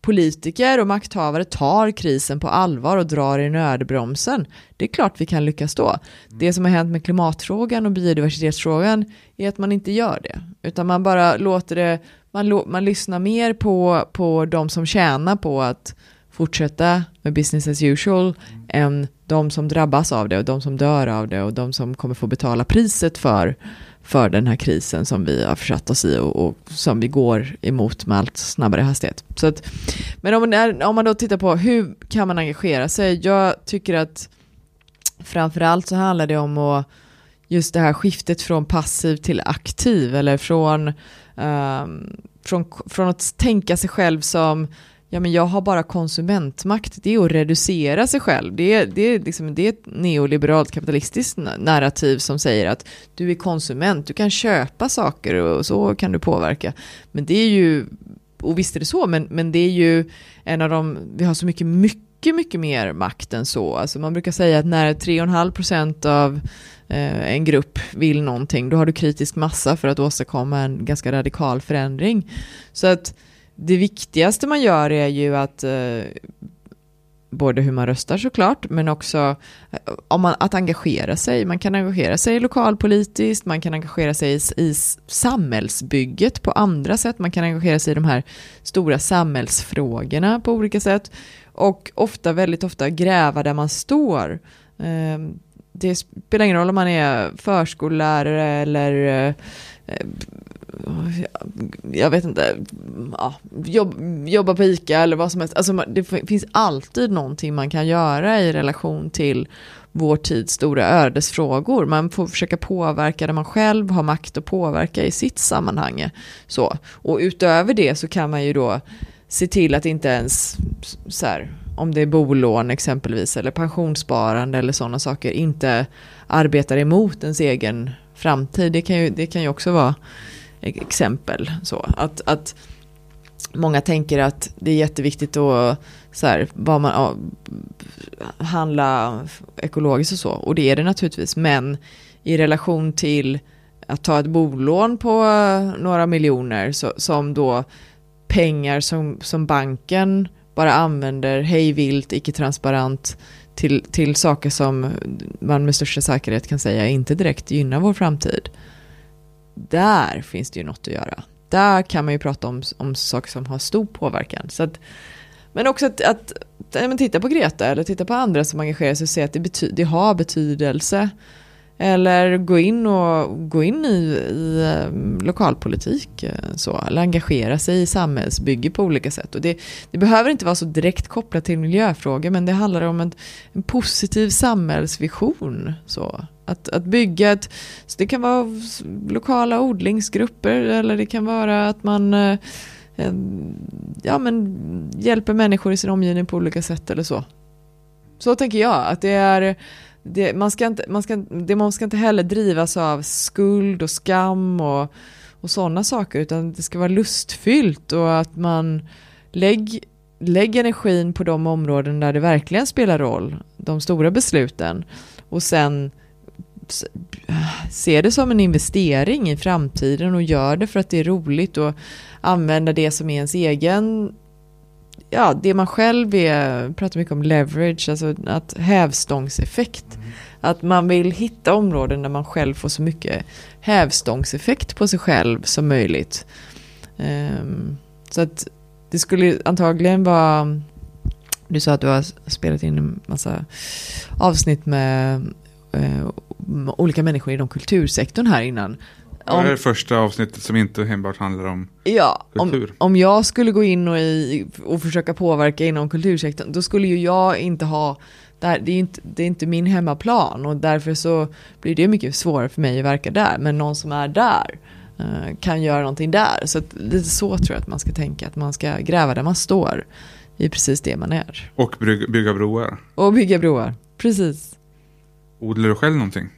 politiker och makthavare tar krisen på allvar och drar i nödbromsen, det är klart vi kan lyckas då. Det som har hänt med klimatfrågan och biodiversitetsfrågan är att man inte gör det, utan man bara låter det, man, man lyssnar mer på, på de som tjänar på att fortsätta med business as usual än de som drabbas av det och de som dör av det och de som kommer få betala priset för för den här krisen som vi har försatt oss i och, och som vi går emot med allt snabbare hastighet. Så att, men om man, är, om man då tittar på hur kan man engagera sig? Jag tycker att framförallt så handlar det om att just det här skiftet från passiv till aktiv eller från, um, från, från att tänka sig själv som ja men jag har bara konsumentmakt, det är att reducera sig själv. Det är, det är, liksom, det är ett neoliberalt kapitalistiskt narrativ som säger att du är konsument, du kan köpa saker och så kan du påverka. Men det är ju, och visst är det så, men, men det är ju en av de, vi har så mycket, mycket, mycket mer makt än så. Alltså man brukar säga att när 3,5% av eh, en grupp vill någonting, då har du kritisk massa för att åstadkomma en ganska radikal förändring. Så att det viktigaste man gör är ju att eh, både hur man röstar såklart, men också eh, om man, att engagera sig. Man kan engagera sig lokalpolitiskt, man kan engagera sig i, i samhällsbygget på andra sätt, man kan engagera sig i de här stora samhällsfrågorna på olika sätt. Och ofta, väldigt ofta gräva där man står. Ehm, det spelar ingen roll om man är förskollärare eller eh, jag vet inte, ja, jobb, jobba på ICA eller vad som helst. Alltså det finns alltid någonting man kan göra i relation till vår tids stora ödesfrågor. Man får försöka påverka där man själv har makt att påverka i sitt sammanhang. Så. Och utöver det så kan man ju då se till att inte ens, så här, om det är bolån exempelvis, eller pensionssparande eller sådana saker, inte arbetar emot ens egen framtid. Det kan ju, det kan ju också vara exempel. Så, att, att många tänker att det är jätteviktigt att så här, vad man, ja, handla ekologiskt och så. Och det är det naturligtvis. Men i relation till att ta ett bolån på några miljoner så, som då pengar som, som banken bara använder hej vilt, icke-transparent till, till saker som man med största säkerhet kan säga inte direkt gynnar vår framtid. Där finns det ju något att göra. Där kan man ju prata om, om saker som har stor påverkan. Så att, men också att, att men titta på Greta eller titta på andra som engagerar sig och se att det, bety- det har betydelse. Eller gå in, och, gå in i, i eh, lokalpolitik eh, så, eller engagera sig i samhällsbygge på olika sätt. Och det, det behöver inte vara så direkt kopplat till miljöfrågor men det handlar om en, en positiv samhällsvision. Så. Att, att bygga ett, så det kan vara lokala odlingsgrupper eller det kan vara att man eh, ja, men hjälper människor i sin omgivning på olika sätt eller så. Så tänker jag, att det är det, man, ska inte, man, ska, det, man ska inte heller drivas av skuld och skam och, och sådana saker utan det ska vara lustfyllt och att man lägg, lägg energin på de områden där det verkligen spelar roll, de stora besluten och sen se det som en investering i framtiden och gör det för att det är roligt och använda det som är ens egen ja, det man själv är, pratar mycket om leverage, alltså att hävstångseffekt. Att man vill hitta områden där man själv får så mycket hävstångseffekt på sig själv som möjligt. Ehm, så att det skulle antagligen vara, du sa att du har spelat in en massa avsnitt med eh, olika människor inom kultursektorn här innan. Det här är det första avsnittet som inte enbart handlar om Ja, om, kultur. om jag skulle gå in och, i, och försöka påverka inom kultursektorn, då skulle ju jag inte ha, där, det, är inte, det är inte min hemmaplan och därför så blir det mycket svårare för mig att verka där. Men någon som är där, eh, kan göra någonting där. Så att, lite så tror jag att man ska tänka, att man ska gräva där man står i precis det man är. Och bygga broar. Och bygga broar, precis. Odlar du själv någonting?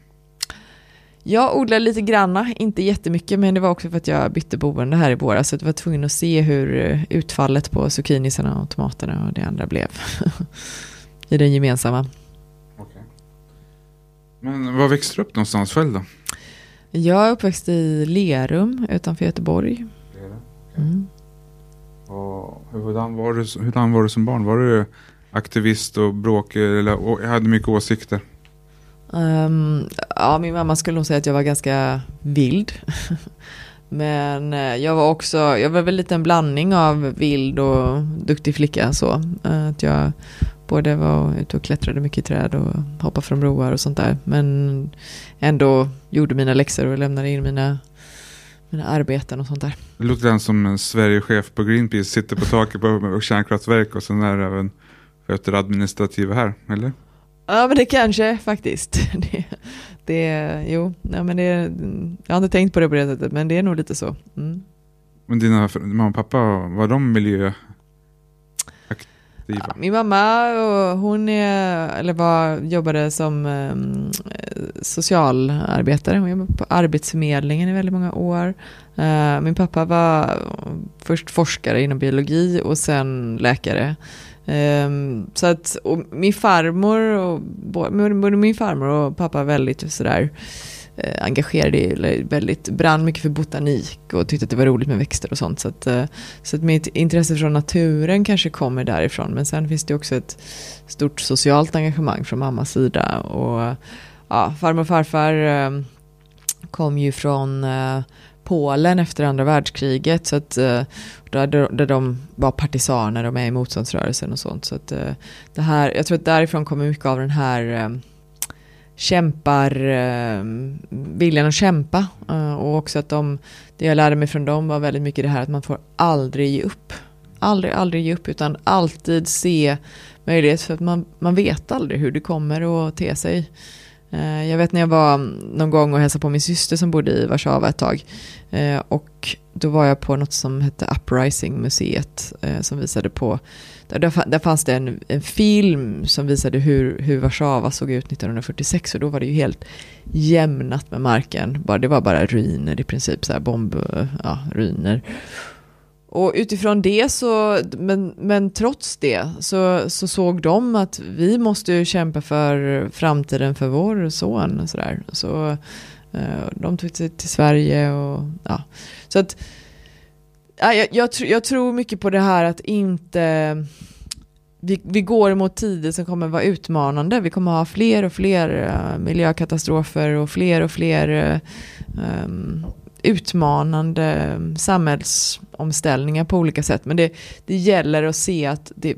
Jag odlar lite granna, inte jättemycket, men det var också för att jag bytte boende här i våras, så jag var tvungen att se hur eh, utfallet på zucchinisarna och tomaterna och det andra blev i den gemensamma. Okay. Men var växte du upp någonstans själv då? Jag är uppväxt i Lerum utanför Göteborg. Mm. Och hurdan, var du, hurdan var du som barn? Var du aktivist och bråkig eller och hade mycket åsikter? Um, ja, min mamma skulle nog säga att jag var ganska vild. Men eh, jag var också, jag var väl lite en blandning av vild och duktig flicka så. Eh, att jag både var ute och klättrade mycket i träd och hoppade från broar och sånt där. Men ändå gjorde mina läxor och lämnade in mina, mina arbeten och sånt där. Det låter den som en Sverigechef på Greenpeace, sitter på taket på kärnkraftverk och sen är det även sköter administrativa här, eller? Ja men det kanske faktiskt. Det, det, jo, ja, men det, jag har inte tänkt på det på det sättet men det är nog lite så. Mm. Men dina mamma och pappa, var de miljöaktiva? Ja, min mamma hon är, eller var, jobbade som um, socialarbetare. Hon jobbade på Arbetsförmedlingen i väldigt många år. Uh, min pappa var först forskare inom biologi och sen läkare. Um, så att min farmor och både min farmor och pappa väldigt sådär eh, engagerade i väldigt brann mycket för botanik och tyckte att det var roligt med växter och sånt. Så att, eh, så att mitt intresse från naturen kanske kommer därifrån. Men sen finns det också ett stort socialt engagemang från mammas sida. Och ja, farmor och farfar eh, kom ju från eh, Polen efter andra världskriget. Så att, eh, där, där de var partisaner och med i motståndsrörelsen och sånt. Så att, eh, det här, jag tror att därifrån kommer mycket av den här eh, kämpar, viljan att kämpa. Och också att de, det jag lärde mig från dem var väldigt mycket det här att man får aldrig ge upp. Aldrig, aldrig ge upp utan alltid se möjlighet för att man, man vet aldrig hur det kommer att te sig. Eh, jag vet när jag var någon gång och hälsade på min syster som bodde i Warszawa ett tag. Eh, och då var jag på något som hette Uprising-museet eh, som visade på, där, fanns det en, en, film som visade hur, hur Warszawa såg ut 1946 och då var det ju helt jämnat med marken. det var bara ruiner i princip, så här bombruiner. Ja, och utifrån det så, men, men trots det så, så såg de att vi måste ju kämpa för framtiden för vår son. Så, där. så eh, de tog sig till Sverige och ja. Så att ja, jag, jag, jag, tror mycket på det här att inte vi, vi går mot tider som kommer vara utmanande. Vi kommer ha fler och fler uh, miljökatastrofer och fler och fler uh, um, utmanande samhällsomställningar på olika sätt. Men det, det gäller att se att det,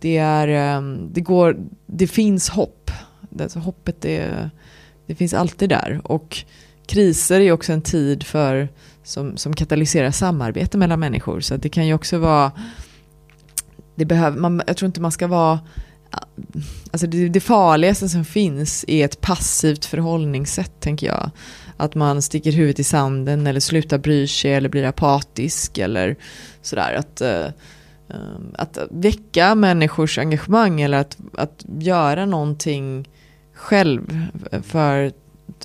det, är, ehm, det, går, det finns hopp. Alltså hoppet det, det finns alltid där. Och kriser är också en tid för, som, som katalyserar samarbete mellan människor. Så det kan ju också vara... Det behöver, man, jag tror inte man ska vara... Alltså det, det farligaste som finns är ett passivt förhållningssätt, tänker jag att man sticker huvudet i sanden eller slutar bry sig eller blir apatisk eller sådär. Att, uh, att väcka människors engagemang eller att, att göra någonting själv för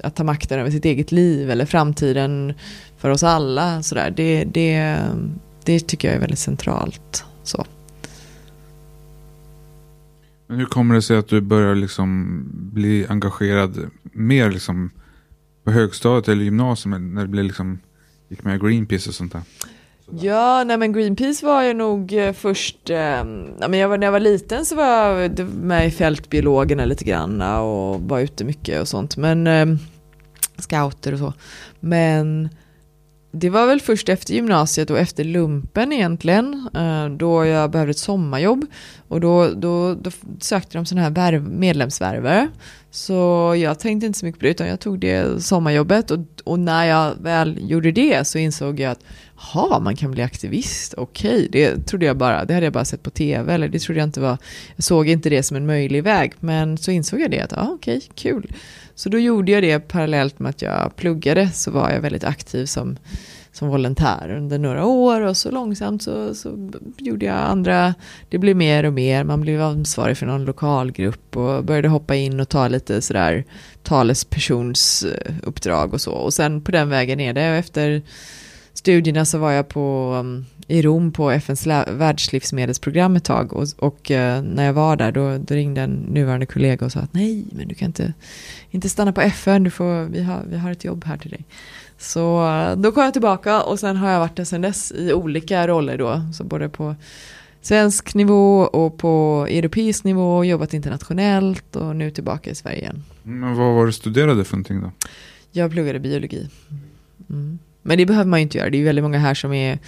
att ta makten över sitt eget liv eller framtiden för oss alla. Sådär. Det, det, det tycker jag är väldigt centralt. Så. Men hur kommer det sig att du börjar liksom bli engagerad mer liksom på högstadiet eller gymnasiet när det blev liksom, gick med Greenpeace och sånt där? Ja, nej men Greenpeace var jag nog eh, först, eh, men jag var, när jag var liten så var jag med i Fältbiologerna lite grann och var ute mycket och sånt. Men eh, scouter och så. Men det var väl först efter gymnasiet och efter lumpen egentligen, eh, då jag behövde ett sommarjobb. Och då, då, då sökte de sådana här värv, medlemsvärvare Så jag tänkte inte så mycket på det utan jag tog det sommarjobbet och, och när jag väl gjorde det så insåg jag att ha man kan bli aktivist, okej, okay. det trodde jag bara, det hade jag bara sett på tv eller det trodde jag inte var, jag såg inte det som en möjlig väg men så insåg jag det att, ja okej, okay, kul. Så då gjorde jag det parallellt med att jag pluggade så var jag väldigt aktiv som som volontär under några år och så långsamt så, så gjorde jag andra, det blev mer och mer, man blev ansvarig för någon lokalgrupp och började hoppa in och ta lite sådär talespersonsuppdrag och så. Och sen på den vägen är det. Efter studierna så var jag på, um, i Rom på FNs världslivsmedelsprogram ett tag och, och uh, när jag var där då, då, ringde en nuvarande kollega och sa att nej men du kan inte, inte stanna på FN, du får, vi, har, vi har ett jobb här till dig. Så då kom jag tillbaka och sen har jag varit där sen dess i olika roller då. Så både på svensk nivå och på europeisk nivå jobbat internationellt och nu tillbaka i Sverige igen. Men vad var du studerade för någonting då? Jag pluggade biologi. Mm. Men det behöver man ju inte göra. Det är ju väldigt många här som är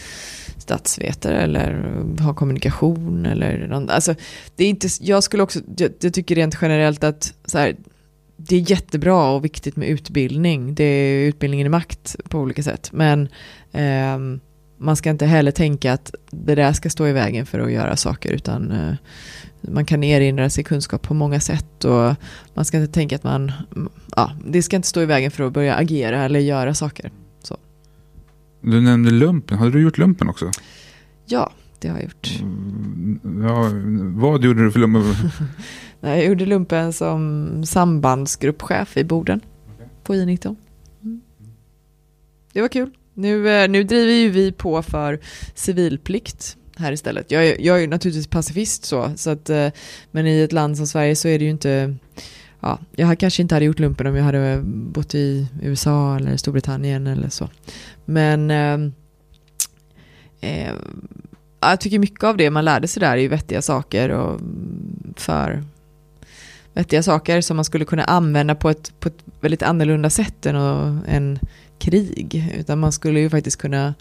statsvetare eller har kommunikation eller någon, alltså, det är inte, jag skulle också, jag, jag tycker rent generellt att så här, det är jättebra och viktigt med utbildning. Det är utbildningen i makt på olika sätt. Men eh, man ska inte heller tänka att det där ska stå i vägen för att göra saker. Utan eh, man kan erinra sig kunskap på många sätt. Och man ska inte tänka att man, ja, det ska inte stå i vägen för att börja agera eller göra saker. Du nämnde lumpen. Hade du gjort lumpen också? Ja, det har jag gjort. Mm, ja, vad gjorde du för lumpen? Jag gjorde lumpen som sambandsgruppchef i Boden okay. på I19. Mm. Det var kul. Nu, eh, nu driver ju vi på för civilplikt här istället. Jag, är, jag är ju naturligtvis pacifist så, så att, eh, men i ett land som Sverige så är det ju inte Ja, jag kanske inte hade gjort lumpen om jag hade bott i USA eller Storbritannien eller så. Men eh, eh, jag tycker mycket av det man lärde sig där är ju vettiga saker och för vettiga saker som man skulle kunna använda på ett, på ett väldigt annorlunda sätt än en krig. Utan man skulle ju faktiskt kunna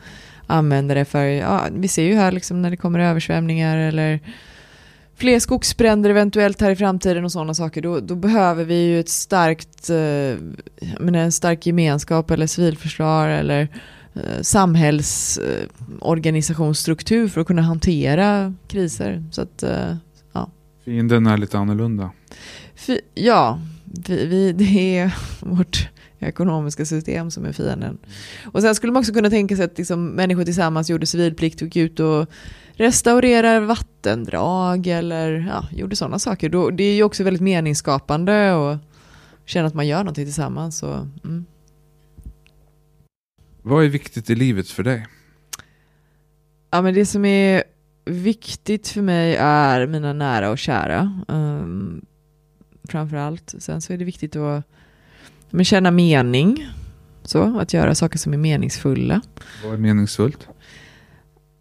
använda det för, ja, vi ser ju här liksom när det kommer översvämningar eller fler skogsbränder eventuellt här i framtiden och sådana saker, då, då behöver vi ju ett starkt, eh, menar, en stark gemenskap eller civilförsvar eller eh, samhällsorganisationsstruktur för att kunna hantera kriser. Så att, eh, ja. Fienden är lite annorlunda. Ja, vi, vi, det är vårt ekonomiska system som är fienden. Och sen skulle man också kunna tänka sig att liksom, människor tillsammans gjorde civilplikt och gick ut och restaurerade vattendrag eller ja, gjorde sådana saker. Då, det är ju också väldigt meningsskapande och känna att man gör någonting tillsammans. Och, mm. Vad är viktigt i livet för dig? Ja, men det som är viktigt för mig är mina nära och kära. Um, framför allt. Sen så är det viktigt att men, känna mening. Så, att göra saker som är meningsfulla. Vad är meningsfullt?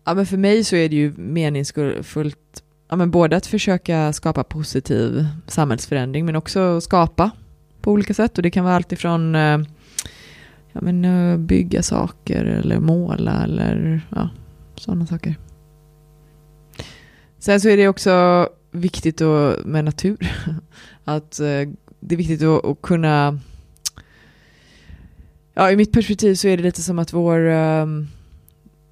Ja, men för mig så är det ju meningsfullt ja, men både att försöka skapa positiv samhällsförändring men också skapa på olika sätt. Och det kan vara allt ifrån eh, ja, men, eh, bygga saker eller måla eller ja, sådana saker. Sen så är det också viktigt att, med natur. Att eh, det är viktigt att, att, kunna... Ja, i mitt perspektiv så är det lite som att vår...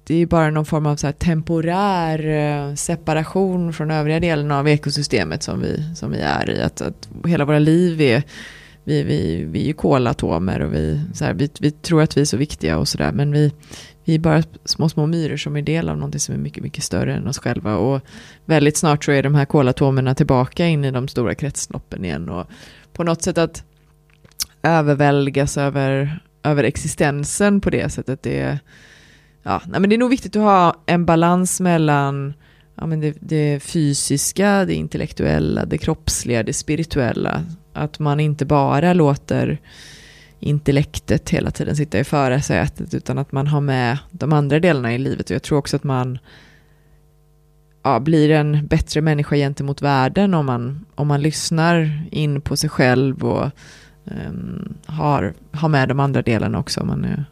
Det är ju bara någon form av så temporär eh, separation från övriga delen av ekosystemet som vi, som vi är i. Att, att hela våra liv är... Vi, vi, vi är ju kolatomer och vi, så här, vi, vi tror att vi är så viktiga och sådär. Men vi, vi är bara små, små myror som är del av någonting som är mycket, mycket större än oss själva. Och väldigt snart så är de här kolatomerna tillbaka in i de stora kretsloppen igen. Och på något sätt att överväldigas över, över existensen på det sättet. Det, ja, nej, men det är nog viktigt att ha en balans mellan ja, men det, det fysiska, det intellektuella, det kroppsliga, det spirituella. Att man inte bara låter intellektet hela tiden sitta i förarsätet utan att man har med de andra delarna i livet. Och jag tror också att man ja, blir en bättre människa gentemot världen om man, om man lyssnar in på sig själv och um, har, har med de andra delarna också. Om Man är,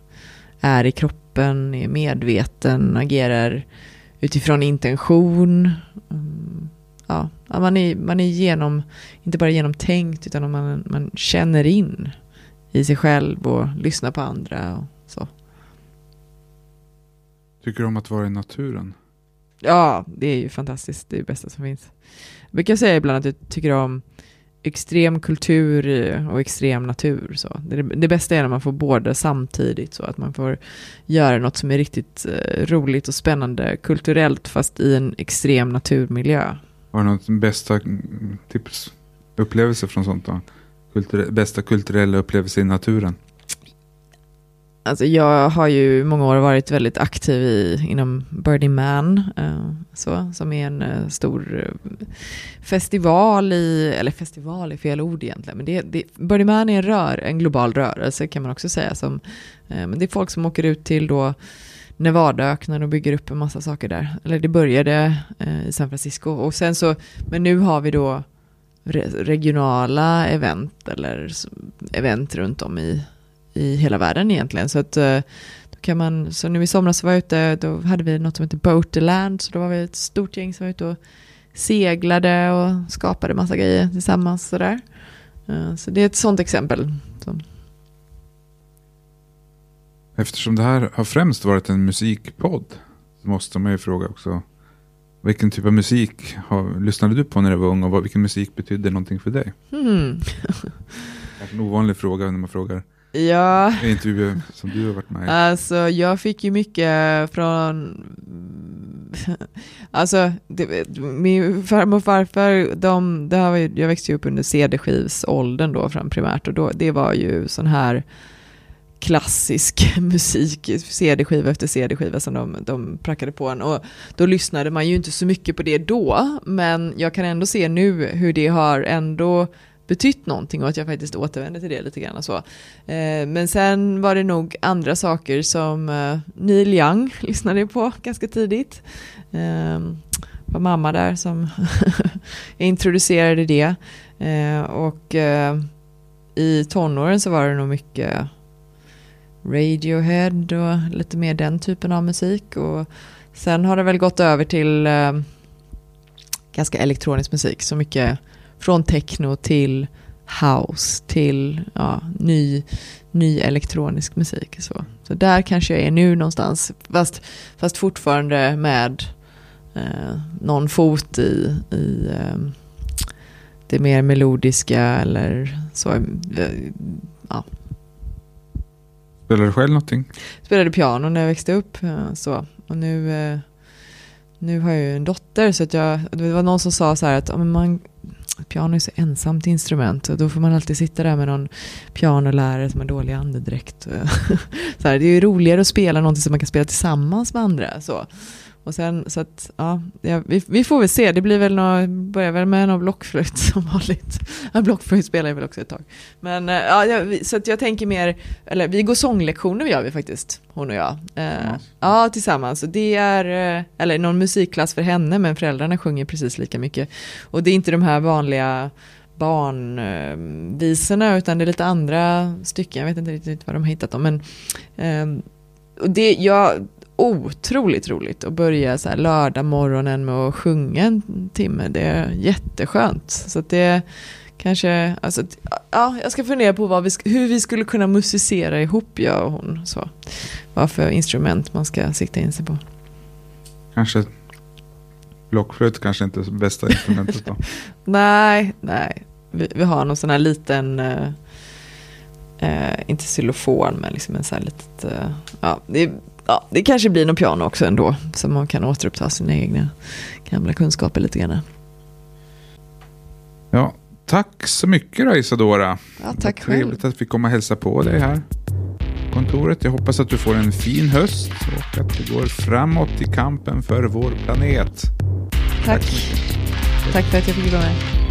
är i kroppen, är medveten, agerar utifrån intention. Ja, ja, man, är, man är genom, inte bara genomtänkt utan man, man känner in i sig själv och lyssnar på andra och så. Tycker du om att vara i naturen? Ja, det är ju fantastiskt. Det är det bästa som finns. Jag brukar säga ibland att jag tycker om extrem kultur eh, och extrem natur. Så. Det, det bästa är när man får båda samtidigt, så att man får göra något som är riktigt eh, roligt och spännande kulturellt fast i en extrem naturmiljö. Har du något bästa mm, tips, upplevelse från sånt då? Kulture bästa kulturella upplevelse i naturen? Alltså jag har ju många år varit väldigt aktiv i, inom Birdie Man, eh, så, som är en eh, stor eh, festival i, eller festival är fel ord egentligen, men det, det, Birdie Man är en, rör, en global rörelse kan man också säga. Som, eh, men det är folk som åker ut till då Nevadaöknen och bygger upp en massa saker där. Eller det började eh, i San Francisco och sen så, men nu har vi då re, regionala event eller event runt om i i hela världen egentligen. Så att eh, då kan man, så nu i somras var jag ute, då hade vi något som heter Boaterland, så då var vi ett stort gäng som var ute och seglade och skapade massa grejer tillsammans sådär. Eh, så det är ett sånt exempel. Eftersom det här har främst varit en musikpodd så måste man ju fråga också vilken typ av musik har, lyssnade du på när du var ung och vad, vilken musik betydde någonting för dig? Mm. en ovanlig fråga när man frågar Ja. Intervjuer som du har varit med i. Alltså jag fick ju mycket från, alltså det, min farmor och farfar, de, det har, jag växte ju upp under CD-skivsåldern då fram primärt och då, det var ju sån här klassisk musik, CD-skiva efter CD-skiva som de, de prackade på en. Och då lyssnade man ju inte så mycket på det då, men jag kan ändå se nu hur det har ändå betytt någonting och att jag faktiskt återvänder till det lite grann. och Så. Eh, men sen var det nog andra saker som eh, Neil Young lyssnade på ganska tidigt. Eh, var mamma där som introducerade det. Eh, och i tonåren så var det nog mycket Radiohead och lite mer den typen av musik. Och sen har det väl gått över till ganska elektronisk musik. Så mycket från techno till house till ja, ny, ny elektronisk musik. Så. så där kanske jag är nu någonstans, fast, fast fortfarande med eh, någon fot i, i eh, det mer melodiska eller så. Eh, ja. Spelade du själv någonting? Spelade piano när jag växte upp. Eh, så. Och nu, eh, nu har jag ju en dotter så att jag, det var någon som sa så här att man piano är så ensamt instrument och då får man alltid sitta där med någon pianolärare som har dålig andedräkt. så här, det är ju roligare att spela någonting som man kan spela tillsammans med andra. Så. Och sen, så att, ja, vi, vi, får väl se. Det blir väl nå, börjar väl med någon blockflöjt som vanligt. Ja, blockflöjt spelar jag väl också ett tag. Men, eh, ja, så att jag tänker mer, eller vi går sånglektioner gör vi faktiskt, hon och jag. Eh, ja, tillsammans. Och det är, eh, eller någon musikklass för henne, men föräldrarna sjunger precis lika mycket. Och det är inte de här vanliga barnvisorna, utan det är lite andra stycken. Jag vet inte riktigt vad de har hittat dem. Men, och det, jag, otroligt roligt att börja så här lördag morgonen med att sjunga en timme. Det är jätteskönt. Så det kanske, alltså, ja, jag ska fundera på vad vi, hur vi skulle kunna musicera ihop, jag och hon. Så, vad för instrument man ska sikta in sig på. Kanske blockflöjt kanske inte är bästa instrumentet då? nej, nej. Vi, vi, har någon sån här liten, uh, uh, inte xylofon, men liksom en sån här litet, uh, ja, det är ja, det kanske blir någon piano också ändå. Så man kan återuppta sina egna gamla kunskaper lite grann. Ja, tack så mycket då Isadora. Ja, tack själv. Trevligt att vi kom och hälsa på dig här kontoret. Jag hoppas att du får en fin höst och att det går framåt i kampen för vår planet. Tack. Tack, tack för att jag fick vara med.